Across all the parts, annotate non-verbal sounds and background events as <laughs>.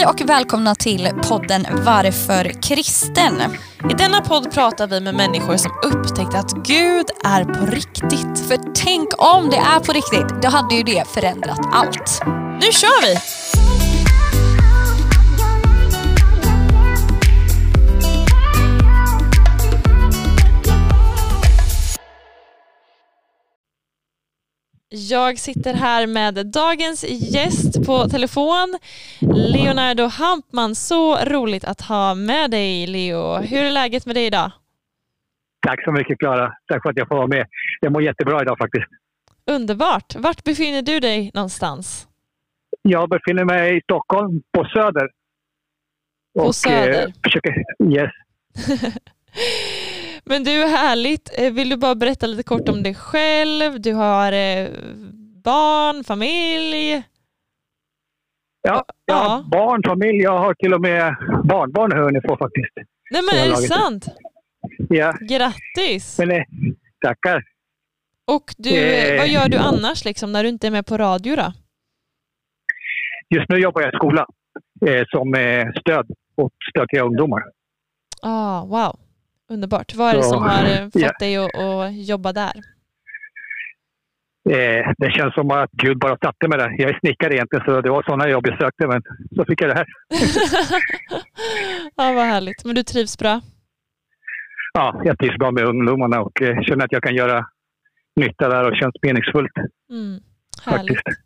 Hej och välkomna till podden Varför kristen? I denna podd pratar vi med människor som upptäckt att Gud är på riktigt. För tänk om det är på riktigt, då hade ju det förändrat allt. Nu kör vi! Jag sitter här med dagens gäst på telefon, Leonardo Hampman. Så roligt att ha med dig, Leo. Hur är läget med dig idag? Tack så mycket, Klara. Tack för att jag får vara med. Jag mår jättebra idag faktiskt. Underbart. Vart befinner du dig någonstans? Jag befinner mig i Stockholm, på Söder. På och, Söder? Eh, försöker, yes. <laughs> Men du, härligt. Eh, Vill du bara berätta lite kort om dig själv? Du har eh, barn, familj? Ja, jag har Ja. barn, familj. Jag har till och med barnbarn hör ni får faktiskt. Nej men är det sant? Ja, Grattis! men eh, tackar. Och du, eh, vad gör du annars liksom när du inte är med på radio då? Just nu jobbar jag i skola eh, som eh, stöd åt stökiga ungdomar. Ah, wow, underbart. Vad är det som har eh, <laughs> fått dig att, att jobba där? Eh, det känns som att Gud bara satte mig där. Jag är snickare egentligen, så det var sådana jobb jag sökte, men så fick jag det här. <laughs> ja, vad härligt. Men du trivs bra? Ja, jag trivs bra med ungdomarna och eh, känner att jag kan göra nytta där och känns meningsfullt Mm, härligt. faktiskt.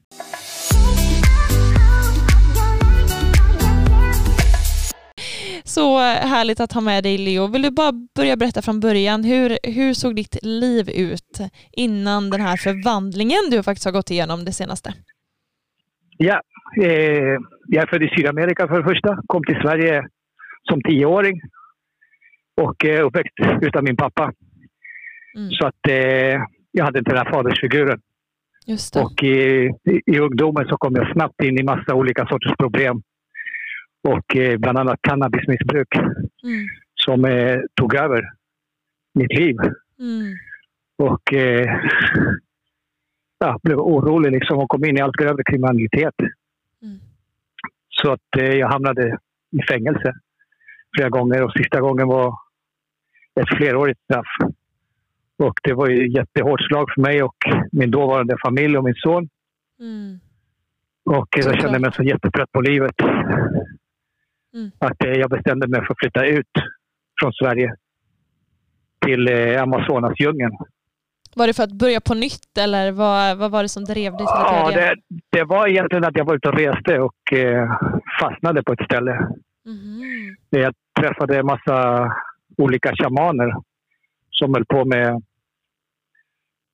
Så härligt att ha med dig Leo. Vill du bara börja berätta från början, hur, hur såg ditt liv ut innan den här förvandlingen du faktiskt har gått igenom det senaste? Ja, eh, jag är född i Sydamerika för det första. Kom till Sverige som tioåring och eh, uppväxt utav min pappa. Mm. Så att eh, jag hade inte den här fadersfiguren. Och i, i, i ungdomen så kom jag snabbt in i massa olika sorters problem. Och eh, bland annat cannabismissbruk Mm. som eh, tog över mitt liv. Mm. Och eh, ja, blev orolig liksom och kom in i allt grövre kriminalitet. Mm. Så att eh, jag hamnade i fängelse flera gånger och sista gången var ett flerårigt straff. Och det var ett jättehårt slag för mig och min dåvarande familj och min son. Mm. Och jag kände mig så jättetrött på livet. Mm. Att eh, jag bestämde mig för att flytta ut från Sverige till eh, Amazonasdjungeln. Var det för att börja på nytt eller vad, vad var det som drev dig till att Ja, göra det? det, det var egentligen att jag var ute och reste och eh, fastnade på ett ställe. Där Jag träffade en massa olika shamaner som höll på med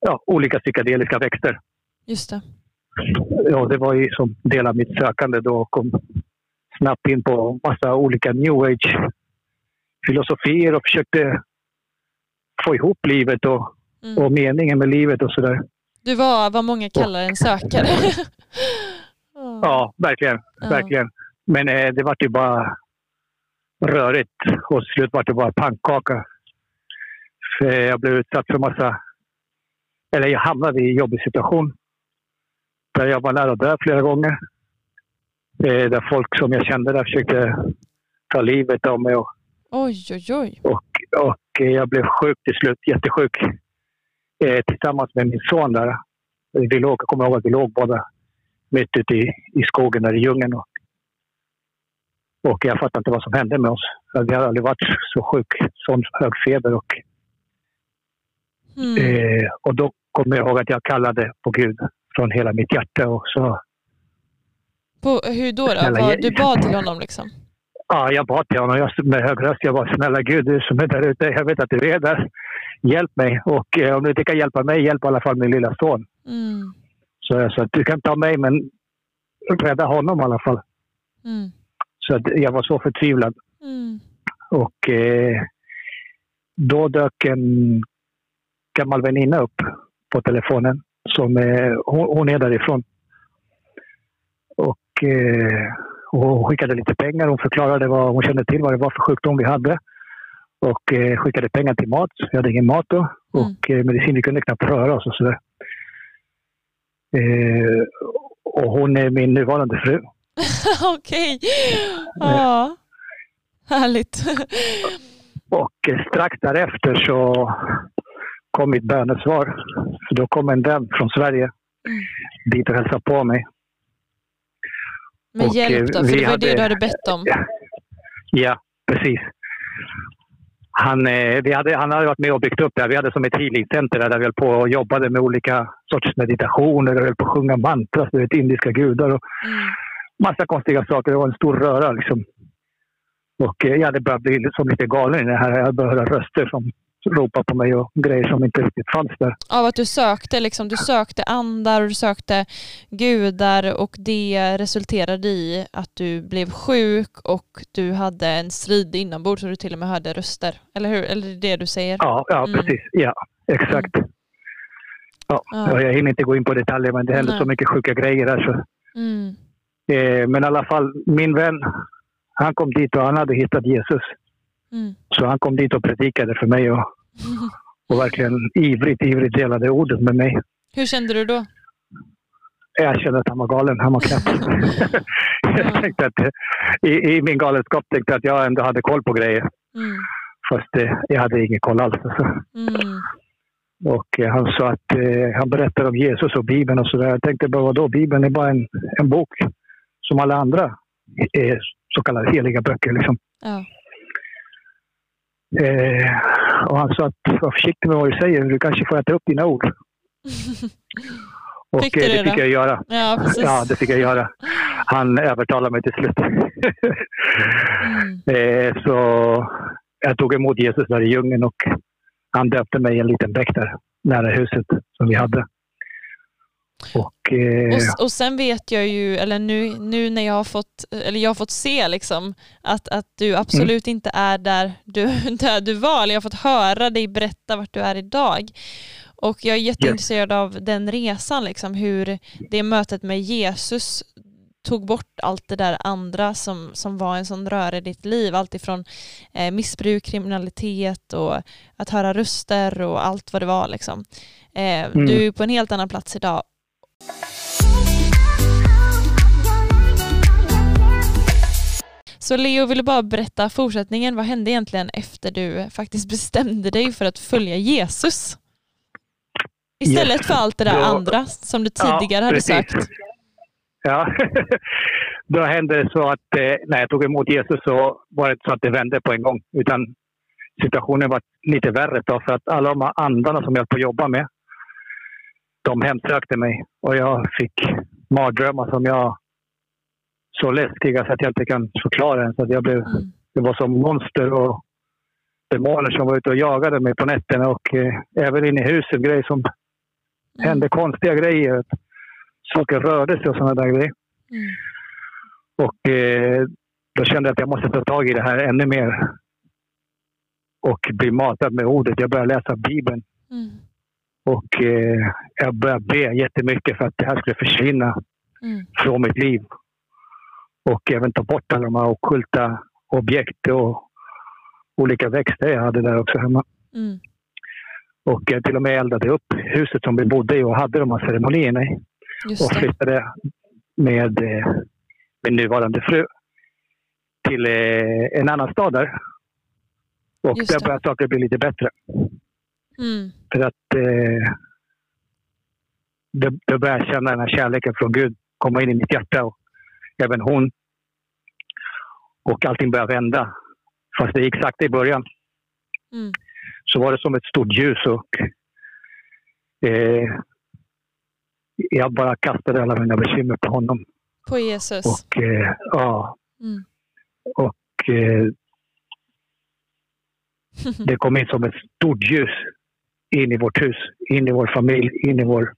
ja, olika psykedeliska växter. Just det. Ja, det var ju som del av mitt sökande då och kom snabbt in på massa olika new age filosofier och försökte få ihop livet och, Mm. och meningen med livet och sådär. Du var vad många kallar en sökare. Ja. <laughs> Ja, verkligen. Verkligen. Men eh, det var ju bara rörigt och till slut var det bara pannkaka. För jag blev utsatt för massa... Eller jag hamnade i en jobbig situation. Där jag var nära att dö flera gånger. Eh, där folk som jag kände där försökte ta livet av mig. Och, Oj, oj, oj. och, och eh, jag blev sjuk till slut, jättesjuk. Eh, tillsammans med min son där. Vi låg, jag kommer ihåg att vi låg båda mitt ute i, i skogen där i djungeln. Och, och jag fattade inte vad som hände med oss. Jag hade aldrig varit så sjuk, sån hög feber. Och, Mm. eh, och då kommer jag ihåg att jag kallade på Gud från hela mitt hjärta. Och så, På, hur då? då? Vad, du bad till honom liksom? ja, jag bad till honom jag, med hög röst. Jag var snälla Gud, du som är där ute. Jag vet att du är där. Hjälp mig. Och eh, om du inte kan hjälpa mig, hjälp i alla fall min lilla son. Mm. Så jag sa du kan ta mig, men rädda honom i alla fall. Mm. Så att jag var så förtvivlad. Mm. Och eh, då dök en gammal väninna upp på telefonen. Som, eh, hon, hon är därifrån. Och, eh, och hon skickade lite pengar. Hon förklarade vad hon kände till vad det var för sjukdom vi hade. Och eh, skickade pengar till mat. Vi hade ingen mat då. Och eh, medicin, vi kunde knappt röra oss och sådär. Eh, och hon är min nuvarande fru. <laughs> Okej. Ja. Härligt. Och strax därefter så kom mitt bönesvar. För då kom en vän från Sverige Mm. dit och hälsade på mig. Med Och, hjälp då, eh, för det var det hade- du hade bett om. Ja, precis. Han, eh, vi hade, han hade varit med och byggt upp det här. Vi hade som ett healingcenter där vi höll på och jobbade med olika sorts meditationer och höll på att sjunga mantras, du vet, indiska gudar och Mm. massa konstiga saker. Det var en stor röra liksom. Och eh, jag hade börjat bli som lite galen i det här. Jag började höra röster som ropade på mig och grejer som inte riktigt fanns där. Av att du sökte, liksom, du sökte andar och du sökte gudar och det resulterade i att du blev sjuk och du hade en strid inombords och du till och med hörde röster. Eller hur? Eller det du säger? Ja, ja Mm. precis. Ja, exakt. Ja, Ja. Jag hinner inte gå in på detaljer, men det hände Nej. så mycket sjuka grejer där. Så. Mm. Eh, men i alla fall, min vän, han kom dit och han hade hittat Jesus. Mm. Så han kom dit och predikade för mig och, och verkligen ivrigt, ivrigt delade ordet med mig. Hur kände du då? Jag kände att han var galen, han var knäpp. <laughs> jag tänkte att, i, I min galenskap tänkte jag att jag ändå hade koll på grejer. Mm. Fast eh, jag hade ingen koll alls. Alltså. Mm. Och eh, han sa att eh, han berättade om Jesus och Bibeln och sådär. Jag tänkte bara vadå? Bibeln är bara en, en bok som alla andra eh, så kallade heliga böcker. Liksom. Ja. Eh, och han sa att var försiktig med vad du säger. Du kanske får äta upp dina ord. <laughs> Och eh, det det fick jag göra. ja. Ja, det fick jag göra. Han övertalade mig till slut. Mm. <laughs> eh, så jag tog emot Jesus där i djungeln och han döpte mig i en liten bäck där nära huset som vi hade. Och, eh, Och, och sen vet jag ju, eller nu, nu när jag har fått, eller jag har fått se liksom att, att du absolut Mm. inte är där du, <laughs> där du var, eller jag har fått höra dig berätta vart du är idag. Och jag är jätteintresserad av den resan, liksom, hur det mötet med Jesus tog bort allt det där andra som, som var en sån röra i ditt liv. Allt ifrån eh, missbruk, kriminalitet och att höra röster och allt vad det var. Liksom. Eh, Mm. Du är på en helt annan plats idag Så Leo, vill du bara berätta fortsättningen? Vad hände egentligen efter du faktiskt bestämde dig för att följa Jesus? Istället Yes. för allt det där Då- andra som du tidigare hade precis. sökt. Ja, <laughs> då hände det så att eh, när jag tog emot Jesus så var det inte så att det vände på en gång. Utan situationen var lite värre då för att alla de här andarna som jag höll på att jobba med, de hemsökte mig. Och jag fick mardrömmar som jag så läskiga så att jag inte kan förklara ens. Att jag blev, Mm. det var som monster och demoner som var ute och jagade mig på nätterna och eh, även inne i huset. Grejer som Mm. hände konstiga grejer. Saker rörde sig och sådana där grejer. Mm. Och eh, då kände jag att jag måste ta tag i det här ännu mer. Och bli matad med ordet. Jag började läsa Bibeln. Mm. Och eh, jag började be jättemycket för att det här skulle försvinna Mm. från mitt liv. Och även ta bort alla de här ockulta objekt och olika växter jag hade där också hemma. Mm. Och jag till och med eldade upp huset som vi bodde i och hade de här ceremonierna i. Och flyttade med eh, min nuvarande fru till eh, en annan stad där. Och Just där började saker bli lite bättre. Mm. För att eh, då, började jag känna den här kärleken från Gud komma in i mitt hjärta. Och även hon. Och allting började vända. Fast det gick sakta i början. Mm. Så var det som ett stort ljus och eh, jag bara kastade alla mina bekymmer på honom. På Jesus. Och eh, ja, Mm. och eh, <laughs> det kom in som ett stort ljus in i vårt hus, in i vår familj, in i, vår,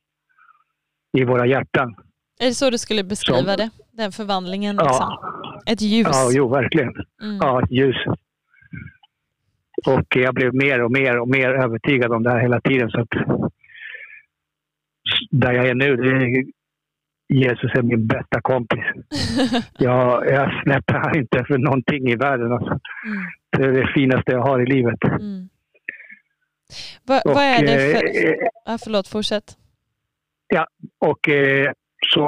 i våra hjärtan. Är det så du skulle beskriva Som- det? Den förvandlingen? Liksom? Ja, Ett ljus? ja jo, verkligen. Mm. Ja, ljus. Och jag blev mer och mer och mer övertygad om det här hela tiden. Så att där jag är nu, är, Jesus är min bästa kompis. <laughs> Jag, jag släpper han inte för någonting i världen. Alltså. Mm. Det är det finaste jag har i livet. Mm. Va, Och, vad är det för... eh, Ja, förlåt, fortsätt. Och eh, så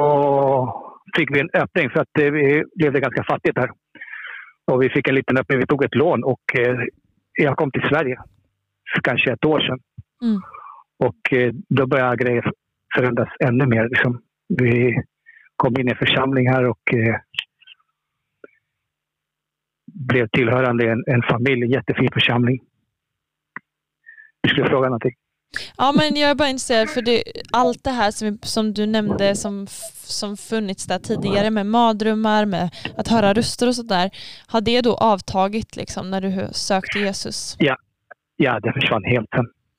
fick vi en öppning för att det, vi levde ganska fattigt här. Och vi fick en liten öppning. Vi tog ett lån och eh, jag kom till Sverige för kanske ett år sedan. Mm. Och eh, då började grejer förändras ännu mer. Liksom. Vi kom in i en församling här och eh, blev tillhörande en, en familj, en jättefin församling. Du skulle fråga någonting? Ja, men jag är bara intresserad för det, allt det här som, som du nämnde som, som funnits där tidigare med mardrömmar, med att höra röster och sådär. Har det då avtagit liksom när du sökte Jesus? Ja, ja det försvann helt.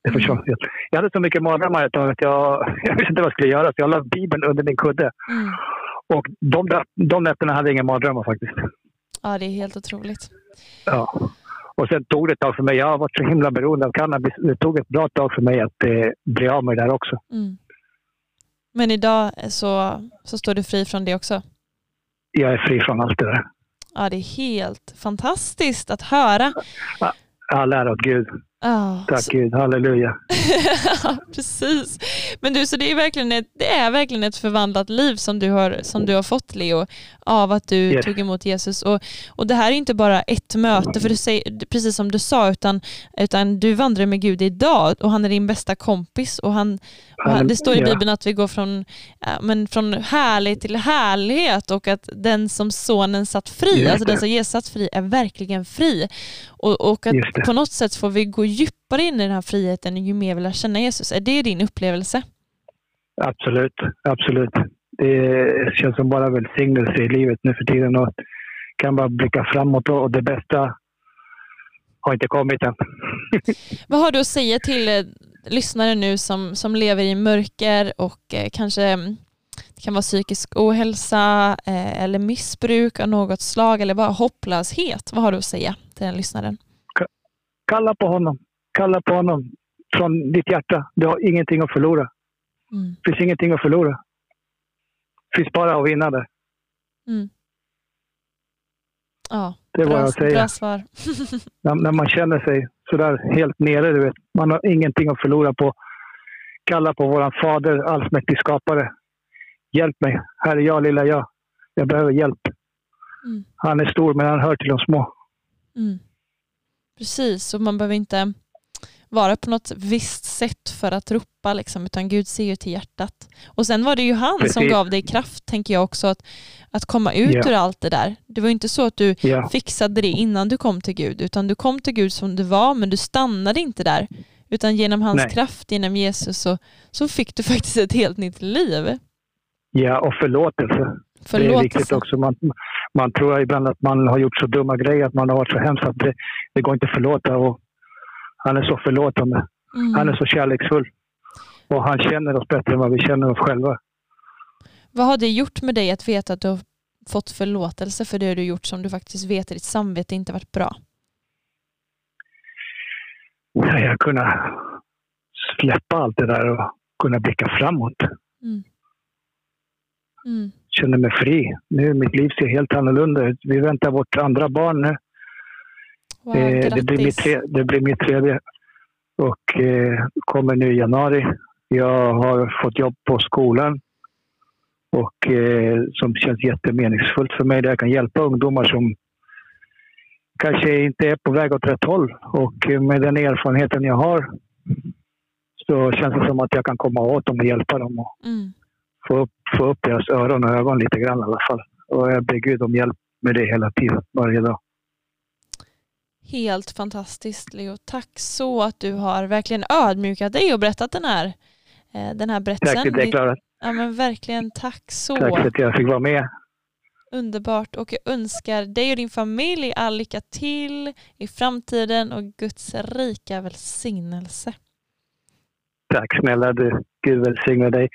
Det försvann helt. Jag hade så mycket mardrömmar ett tag att jag, jag visste inte vad jag skulle göra så jag la Bibeln under min kudde. Mm. Och de, de nätterna hade jag inga mardrömmar faktiskt. Ja, det är helt otroligt. Ja. Och sen tog det ett tag för mig. Jag har varit så himla beroende av cannabis. Det tog ett bra tag för mig att eh, bli av med det där också. Mm. Men idag så, så står du fri från det också? Jag är fri från allt det där. Ja, det är helt fantastiskt att höra. All ära åt Gud. Oh, Tack så... Gud, halleluja. <laughs> Precis. Men du, så det är, verkligen ett, det är verkligen ett förvandlat liv som du har, som du har fått Leo, av att du Yes. tog emot Jesus. Och, och det här är inte bara ett möte, för du säger, precis som du sa, utan, utan du vandrar med Gud idag och han är din bästa kompis. Och han, och han, det står i. Bibeln att vi går från, men från härlighet till härlighet och att den som sonen satt fri, Just alltså den som Jesus satt fri, är verkligen fri. Och, och att på något sätt får vi gå djupare in i den här friheten ju mer vi lär känna Jesus. Är det din upplevelse? Absolut, absolut. Det känns som bara välsignelse i livet nu för tiden och kan bara blicka framåt och det bästa har inte kommit än. <laughs> Vad har du att säga till eh, lyssnare nu som, som lever i mörker och eh, kanske mm, det kan vara psykisk ohälsa eh, eller missbruk av något slag eller bara hopplöshet. Vad har du att säga till den lyssnaren? Kalla på honom. Kalla på honom från ditt hjärta. Du har ingenting att förlora. Mm. Finns ingenting att förlora. Det finns bara att vinna där. Mm. Ja, Det är vad jag säger. bra svar. <laughs> När, när man känner sig sådär helt nere, du vet. Man har ingenting att förlora på. Kalla på våran fader, allsmäktig skapare. Hjälp mig. Här är jag, lilla jag. Jag behöver hjälp. Mm. Han är stor, men han hör till de små. Mm. Precis, och man behöver inte vara på något visst sätt för att ropa, liksom, utan Gud ser ju till hjärtat. Och sen var det ju han som Precis. gav dig kraft, tänker jag också, att, att komma ut Ja. ur allt det där. Det var inte så att du Ja, fixade det innan du kom till Gud, utan du kom till Gud som du var, men du stannade inte där. Utan genom hans Nej. kraft, genom Jesus, så, så fick du <laughs> faktiskt ett helt nytt liv. ja och förlåtelse. Det är viktigt Förlåtelse. också. Man, man tror ibland att man har gjort så dumma grejer, att man har varit så hemsk att det, det går inte att förlåta. Och han är så förlåtande. Han är Mm. så kärleksfull. Och han känner oss bättre än vad vi känner oss själva. Vad har det gjort med dig att veta att du har fått förlåtelse för det du gjort som du faktiskt vet i ditt samvete inte varit bra? Jag har kunnat släppa allt det där och kunna blicka framåt. Mm. Känner mig fri. Nu mitt liv ser helt annorlunda ut. Vi väntar vårt andra barn nu. Wow, Eh, det, blir mitt det blir mitt tredje. Och eh, kommer nu i januari. Jag har fått jobb på skolan. Och eh, som känns jättemeningsfullt för mig. Där jag kan hjälpa ungdomar som kanske inte är på väg åt rätt håll. Och eh, med den erfarenheten jag har så känns det som att jag kan komma åt dem och hjälpa dem. Och Mm. Få upp, få upp deras öron och ögon lite grann i alla fall. Och jag ber Gud om hjälp med det hela tiden, varje dag. Helt fantastiskt Leo. Tack så att du har verkligen ödmjukat dig och berättat den här, eh, den här berättelsen. Tack för det, Klara. Ja men verkligen tack så. Tack för att jag fick vara med. Underbart och jag önskar dig och din familj all lycka till i framtiden och Guds rika välsignelse. Tack snälla du. Gud välsigne dig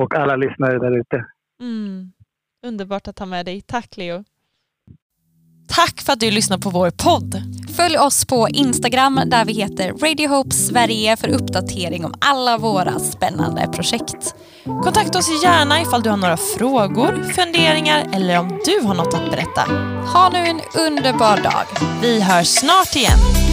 och alla lyssnare där ute. Mm. Underbart att ha med dig. Tack Leo. Tack för att du lyssnar på vår podd. Följ oss på Instagram där vi heter Radio Hope Sverige för uppdatering om alla våra spännande projekt. Kontakta oss gärna ifall du har några frågor, funderingar eller om du har något att berätta. Ha nu en underbar dag. Vi hörs snart igen.